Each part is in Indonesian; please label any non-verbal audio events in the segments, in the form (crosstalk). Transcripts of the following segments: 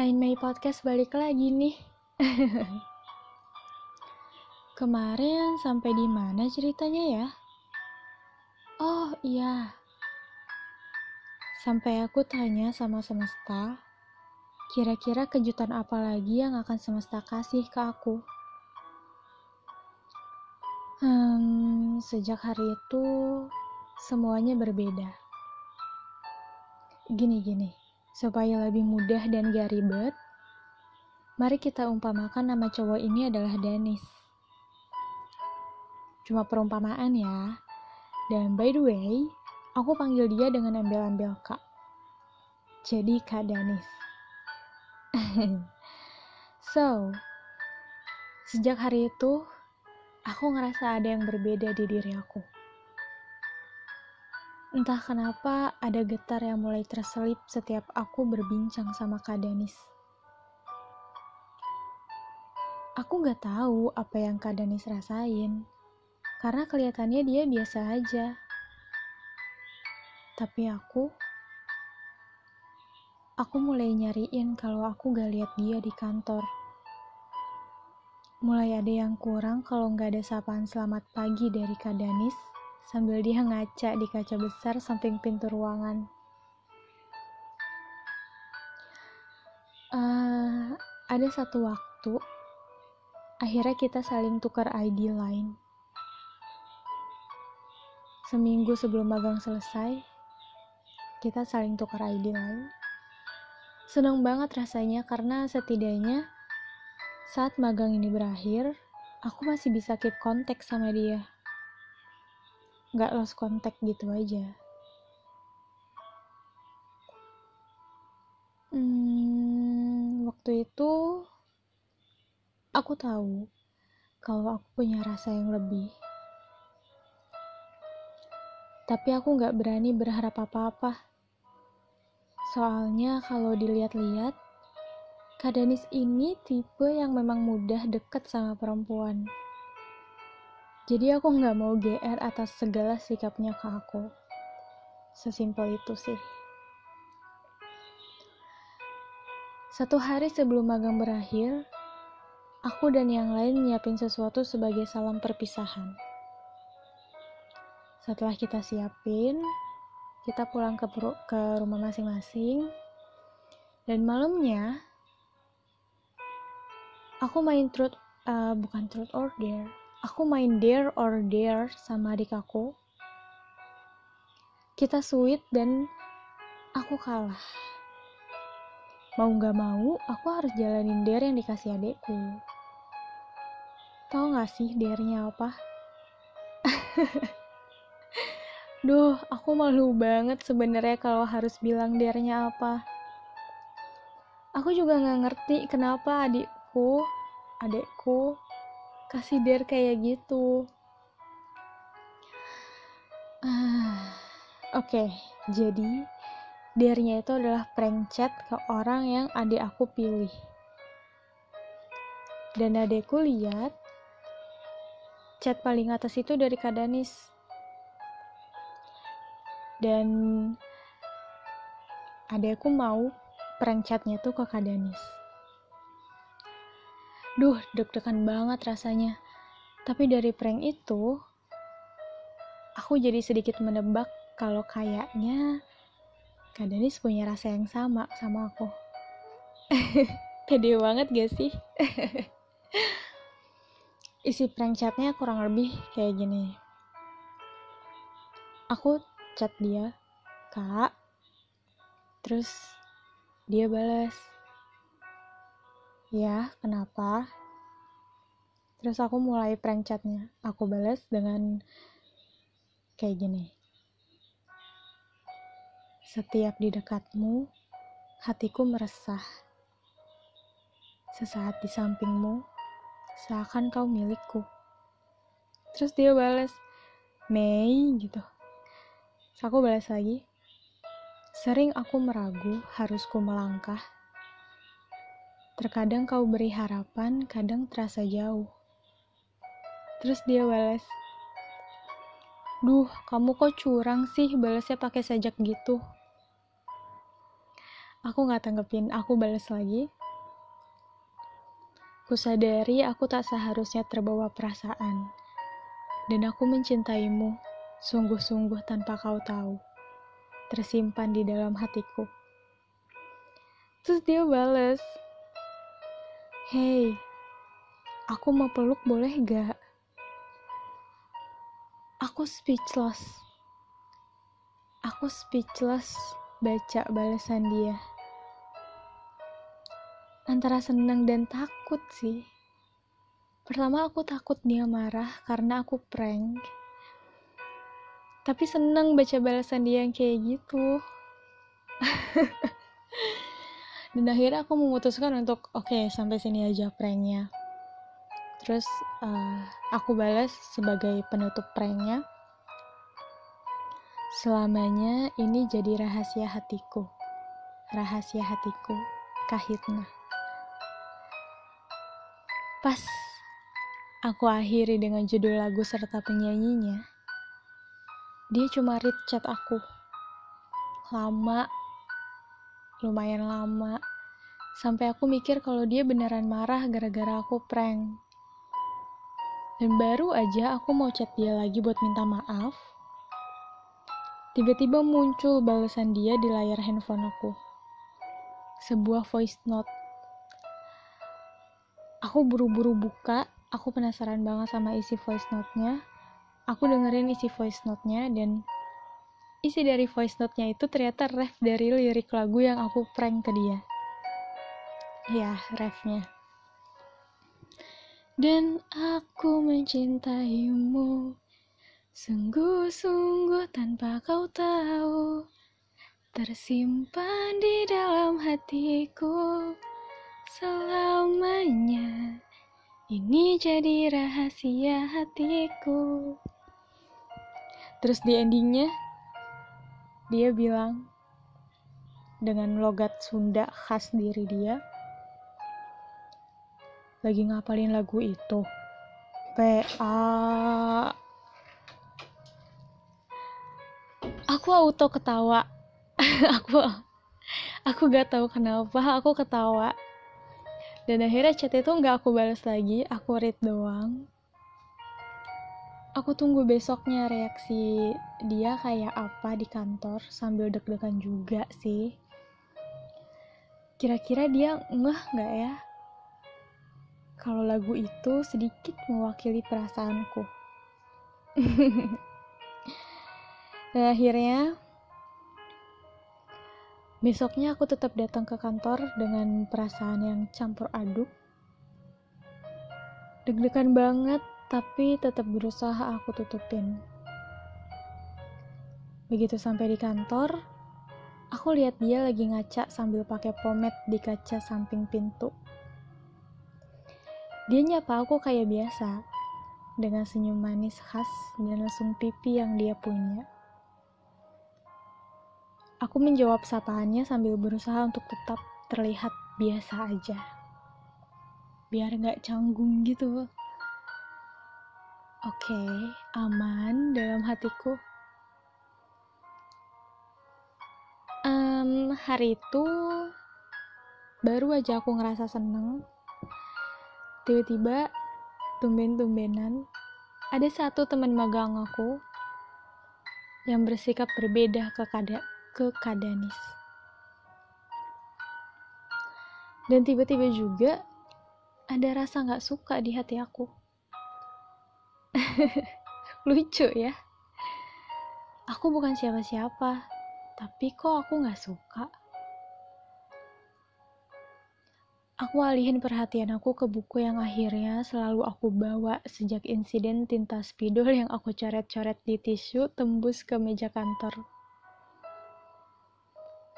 Nine Mei Podcast balik lagi nih. (laughs) Kemarin sampai di mana ceritanya ya? Oh iya. Sampai aku tanya sama semesta, kira-kira kejutan apa lagi yang akan semesta kasih ke aku? Hmm, sejak hari itu semuanya berbeda. Gini-gini, supaya lebih mudah dan gak ribet, mari kita umpamakan nama cowok ini adalah Danis. Cuma perumpamaan ya. Dan by the way, aku panggil dia dengan embel-embel Kak. Jadi Kak Danis. (laughs) so, sejak hari itu, aku ngerasa ada yang berbeda di diri aku. Entah kenapa ada getar yang mulai terselip setiap aku berbincang sama Kak Danis. Aku gak tahu apa yang Kak Danis rasain, karena kelihatannya dia biasa aja. Tapi aku, aku mulai nyariin kalau aku gak lihat dia di kantor. Mulai ada yang kurang kalau gak ada sapaan selamat pagi dari Kak Danis sambil dia ngaca di kaca besar samping pintu ruangan. Uh, ada satu waktu, akhirnya kita saling tukar ID lain. Seminggu sebelum magang selesai, kita saling tukar ID lain. Senang banget rasanya karena setidaknya saat magang ini berakhir, aku masih bisa keep kontak sama dia nggak lost contact gitu aja. Hmm, waktu itu aku tahu kalau aku punya rasa yang lebih. Tapi aku nggak berani berharap apa-apa. Soalnya kalau dilihat-lihat Kak Danis ini tipe yang memang mudah deket sama perempuan. Jadi aku nggak mau GR atas segala sikapnya ke aku. Sesimpel itu sih. Satu hari sebelum magang berakhir, aku dan yang lain nyiapin sesuatu sebagai salam perpisahan. Setelah kita siapin, kita pulang ke, ke rumah masing-masing. Dan malamnya, aku main truth, uh, bukan truth or dare, aku main dare or dare sama adik aku. Kita sweet dan aku kalah. Mau gak mau, aku harus jalanin dare yang dikasih adekku. Tahu gak sih dare-nya apa? (laughs) Duh, aku malu banget sebenarnya kalau harus bilang dare-nya apa. Aku juga gak ngerti kenapa adikku, adekku kasih dare kayak gitu. Ah. Oke okay, jadi dare-nya itu adalah prank chat ke orang yang adik aku pilih. Dan adekku lihat chat paling atas itu dari Kak Danis. Dan adekku mau prank chatnya tuh ke Kak Danis Duh, deg-degan banget rasanya. Tapi dari prank itu, aku jadi sedikit menebak kalau kayaknya Kak Danis punya rasa yang sama sama aku. (laughs) Pede banget gak sih? (laughs) Isi prank chatnya kurang lebih kayak gini. Aku chat dia, Kak. Terus dia balas, Ya, kenapa? Terus aku mulai prank chatnya. Aku balas dengan kayak gini. Setiap di dekatmu, hatiku meresah. Sesaat di sampingmu, seakan kau milikku. Terus dia balas, Mei gitu. Terus aku balas lagi, sering aku meragu harus ku melangkah Terkadang kau beri harapan, kadang terasa jauh. Terus dia balas, Duh, kamu kok curang sih balasnya pakai sajak gitu? Aku gak tanggepin, aku balas lagi. Kusadari aku tak seharusnya terbawa perasaan. Dan aku mencintaimu, sungguh-sungguh tanpa kau tahu. Tersimpan di dalam hatiku. Terus dia balas, Hey, aku mau peluk boleh gak? Aku speechless. Aku speechless baca balasan dia. Antara senang dan takut sih. Pertama aku takut dia marah karena aku prank. Tapi senang baca balasan dia yang kayak gitu. (laughs) dan akhirnya aku memutuskan untuk oke okay, sampai sini aja pranknya. Terus uh, aku balas sebagai penutup pranknya. Selamanya ini jadi rahasia hatiku. Rahasia hatiku kahitna. Pas aku akhiri dengan judul lagu serta penyanyinya dia cuma read chat aku. Lama lumayan lama sampai aku mikir kalau dia beneran marah gara-gara aku prank dan baru aja aku mau chat dia lagi buat minta maaf. Tiba-tiba muncul balasan dia di layar handphone aku. Sebuah voice note. Aku buru-buru buka, aku penasaran banget sama isi voice note-nya. Aku dengerin isi voice note-nya dan isi dari voice note-nya itu ternyata ref dari lirik lagu yang aku prank ke dia. Ya, refnya. Dan aku mencintaimu Sungguh-sungguh tanpa kau tahu Tersimpan di dalam hatiku Selamanya Ini jadi rahasia hatiku Terus di endingnya Dia bilang Dengan logat Sunda khas diri dia lagi ngapalin lagu itu. PA aku auto ketawa. (laughs) Aku aku gak tahu kenapa aku ketawa. Dan akhirnya chat itu nggak aku balas lagi aku read doang aku tunggu besoknya reaksi dia kayak apa di kantor sambil deg-degan juga sih kira-kira dia ngeh nggak ya kalau lagu itu sedikit mewakili perasaanku. (laughs) Dan akhirnya, besoknya aku tetap datang ke kantor dengan perasaan yang campur aduk. Deg-degan banget, tapi tetap berusaha aku tutupin. Begitu sampai di kantor, aku lihat dia lagi ngaca sambil pakai pomade di kaca samping pintu. Dia nyapa aku kayak biasa, dengan senyum manis khas dan langsung pipi yang dia punya. Aku menjawab sapaannya sambil berusaha untuk tetap terlihat biasa aja. Biar gak canggung gitu. Oke, aman dalam hatiku. Um, hari itu baru aja aku ngerasa seneng Tiba-tiba, tumben-tumbenan, ada satu teman magang aku yang bersikap berbeda ke, kada, ke Kadanis. Dan tiba-tiba juga ada rasa gak suka di hati aku. (laughs) Lucu ya. Aku bukan siapa-siapa, tapi kok aku gak suka. Aku alihin perhatian aku ke buku yang akhirnya selalu aku bawa sejak insiden tinta spidol yang aku coret-coret di tisu tembus ke meja kantor.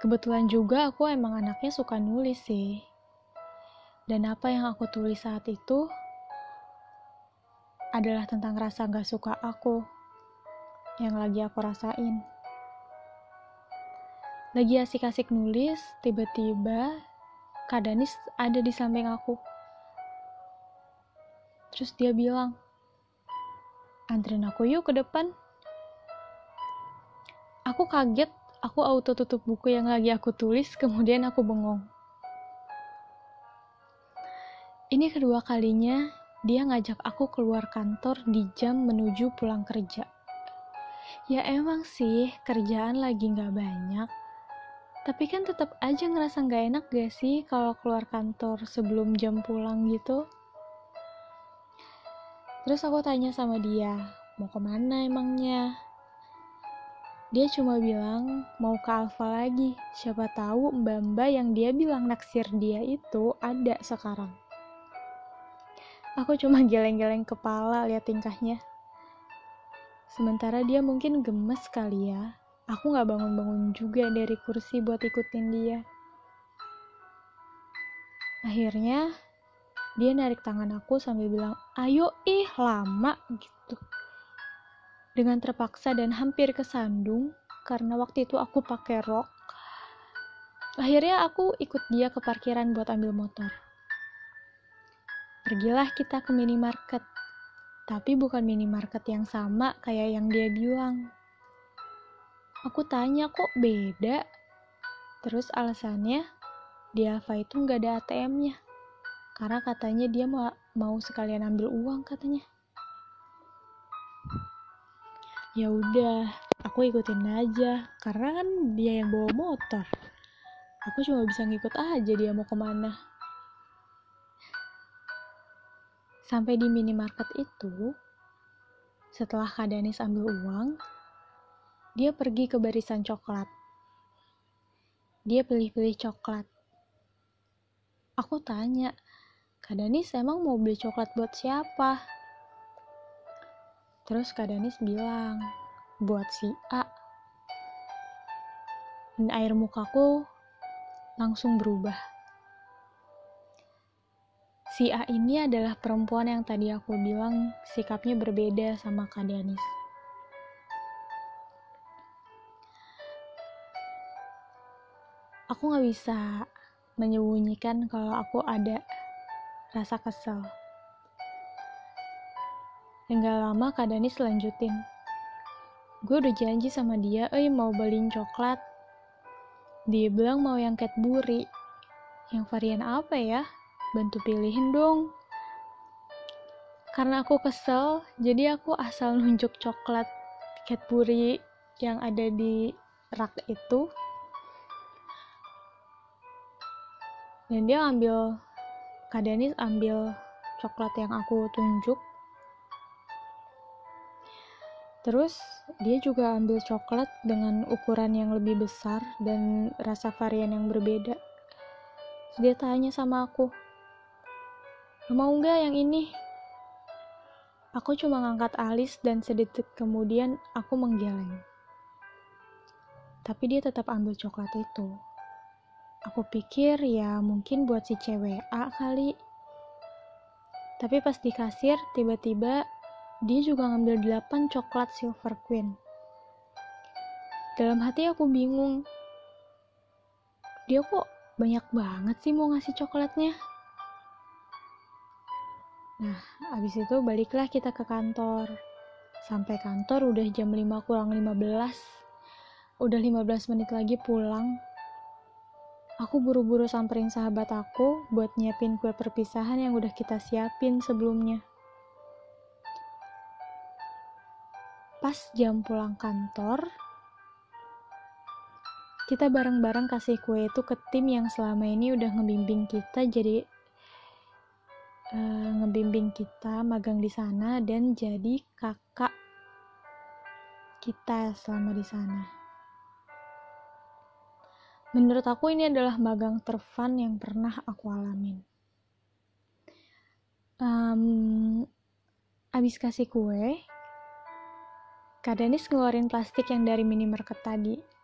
Kebetulan juga aku emang anaknya suka nulis sih. Dan apa yang aku tulis saat itu adalah tentang rasa gak suka aku yang lagi aku rasain. Lagi asik-asik nulis, tiba-tiba Kak Danis ada di samping aku. Terus dia bilang, anterin aku yuk ke depan. Aku kaget aku auto tutup buku yang lagi aku tulis, kemudian aku bengong. Ini kedua kalinya dia ngajak aku keluar kantor di jam menuju pulang kerja. Ya emang sih, kerjaan lagi nggak banyak. Tapi kan tetap aja ngerasa nggak enak gak sih kalau keluar kantor sebelum jam pulang gitu? Terus aku tanya sama dia, mau ke mana emangnya? Dia cuma bilang mau ke Alfa lagi. Siapa tahu mbak-mbak yang dia bilang naksir dia itu ada sekarang. Aku cuma geleng-geleng kepala lihat tingkahnya. Sementara dia mungkin gemes kali ya. Aku gak bangun-bangun juga dari kursi buat ikutin dia. Akhirnya, dia narik tangan aku sambil bilang, ayo ih lama gitu. Dengan terpaksa dan hampir kesandung, karena waktu itu aku pakai rok. Akhirnya aku ikut dia ke parkiran buat ambil motor. Pergilah kita ke minimarket. Tapi bukan minimarket yang sama kayak yang dia bilang. Aku tanya kok beda. Terus alasannya, di Alfa itu nggak ada ATM-nya. Karena katanya dia mau, mau sekalian ambil uang katanya. Ya udah, aku ikutin aja. Karena kan dia yang bawa motor. Aku cuma bisa ngikut aja dia mau ke mana. Sampai di minimarket itu, setelah Kak Danis ambil uang, dia pergi ke barisan coklat. Dia pilih-pilih coklat. Aku tanya, Kak Danis emang mau beli coklat buat siapa? Terus Kak Danis bilang, buat si A. Dan air mukaku langsung berubah si A ini adalah perempuan yang tadi aku bilang sikapnya berbeda sama Kak Danis. Aku gak bisa menyembunyikan kalau aku ada rasa kesel. Dan gak lama Kak Danis lanjutin. Gue udah janji sama dia, eh mau beliin coklat. Dia bilang mau yang Cadbury. Yang varian apa ya? Bantu pilihin dong. Karena aku kesel, jadi aku asal nunjuk coklat Cadbury yang ada di rak itu. Dan dia ambil, Kak ambil coklat yang aku tunjuk. Terus dia juga ambil coklat dengan ukuran yang lebih besar dan rasa varian yang berbeda. dia tanya sama aku, Mau nggak yang ini? Aku cuma ngangkat alis dan sedetik kemudian aku menggeleng. Tapi dia tetap ambil coklat itu. Aku pikir ya mungkin buat si cewek A kali. Tapi pas di kasir, tiba-tiba dia juga ngambil 8 coklat Silver Queen. Dalam hati aku bingung. Dia kok banyak banget sih mau ngasih coklatnya? Nah, abis itu baliklah kita ke kantor. Sampai kantor udah jam 5 kurang 15. Udah 15 menit lagi pulang. Aku buru-buru samperin sahabat aku buat nyiapin kue perpisahan yang udah kita siapin sebelumnya. Pas jam pulang kantor, kita bareng-bareng kasih kue itu ke tim yang selama ini udah ngebimbing kita jadi uh, ngebimbing kita magang di sana dan jadi kakak kita selama di sana. Menurut aku ini adalah magang terfun yang pernah aku alamin. Um, abis kasih kue, Kak Danis ngeluarin plastik yang dari minimarket tadi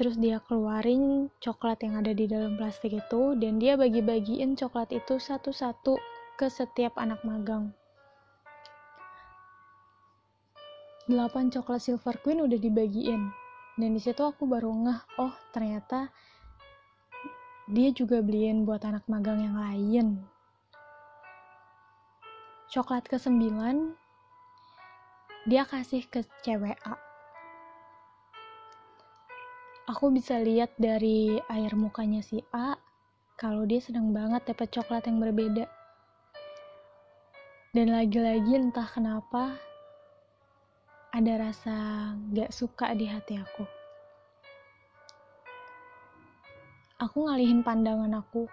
terus dia keluarin coklat yang ada di dalam plastik itu dan dia bagi-bagiin coklat itu satu-satu ke setiap anak magang. 8 coklat silver queen udah dibagiin. Dan di situ aku baru ngeh oh ternyata dia juga beliin buat anak magang yang lain. Coklat ke 9 dia kasih ke cewek aku bisa lihat dari air mukanya si A kalau dia senang banget dapat coklat yang berbeda. Dan lagi-lagi entah kenapa ada rasa gak suka di hati aku. Aku ngalihin pandangan aku.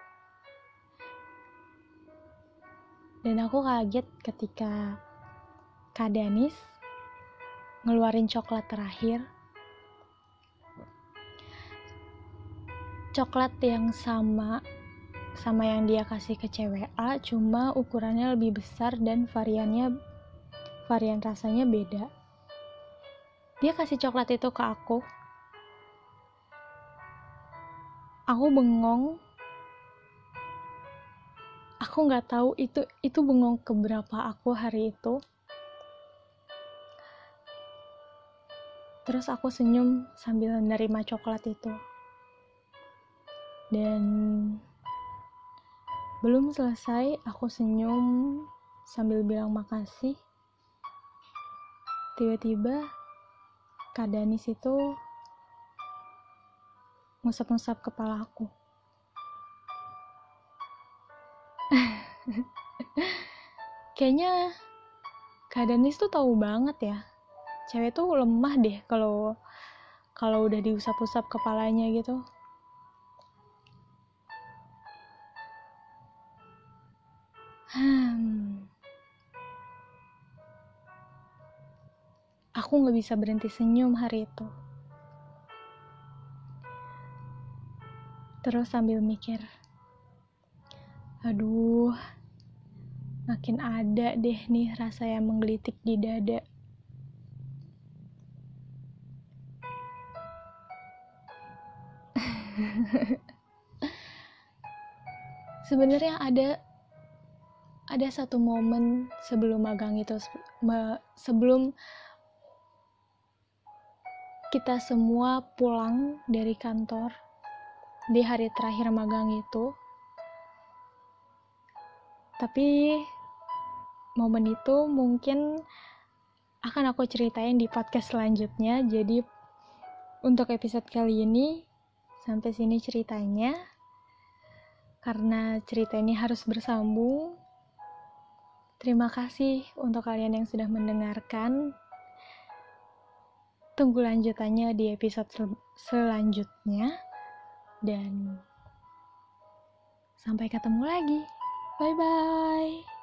Dan aku kaget ketika Kak Danis ngeluarin coklat terakhir coklat yang sama sama yang dia kasih ke cewek A cuma ukurannya lebih besar dan variannya varian rasanya beda. Dia kasih coklat itu ke aku. Aku bengong. Aku nggak tahu itu itu bengong keberapa aku hari itu. Terus aku senyum sambil menerima coklat itu dan belum selesai aku senyum sambil bilang makasih. Tiba-tiba Kak Danis itu ngusap-ngusap kepala aku. (laughs) Kayaknya Kak Danis tuh tahu banget ya. Cewek tuh lemah deh kalau kalau udah diusap-usap kepalanya gitu Nggak bisa berhenti senyum hari itu. Terus sambil mikir, aduh, makin ada deh nih rasa yang menggelitik di dada. (laughs) Sebenarnya ada ada satu momen sebelum magang itu sebelum kita semua pulang dari kantor di hari terakhir magang itu. Tapi momen itu mungkin akan aku ceritain di podcast selanjutnya. Jadi untuk episode kali ini sampai sini ceritanya. Karena cerita ini harus bersambung. Terima kasih untuk kalian yang sudah mendengarkan. Tunggu lanjutannya di episode sel selanjutnya. Dan sampai ketemu lagi. Bye bye.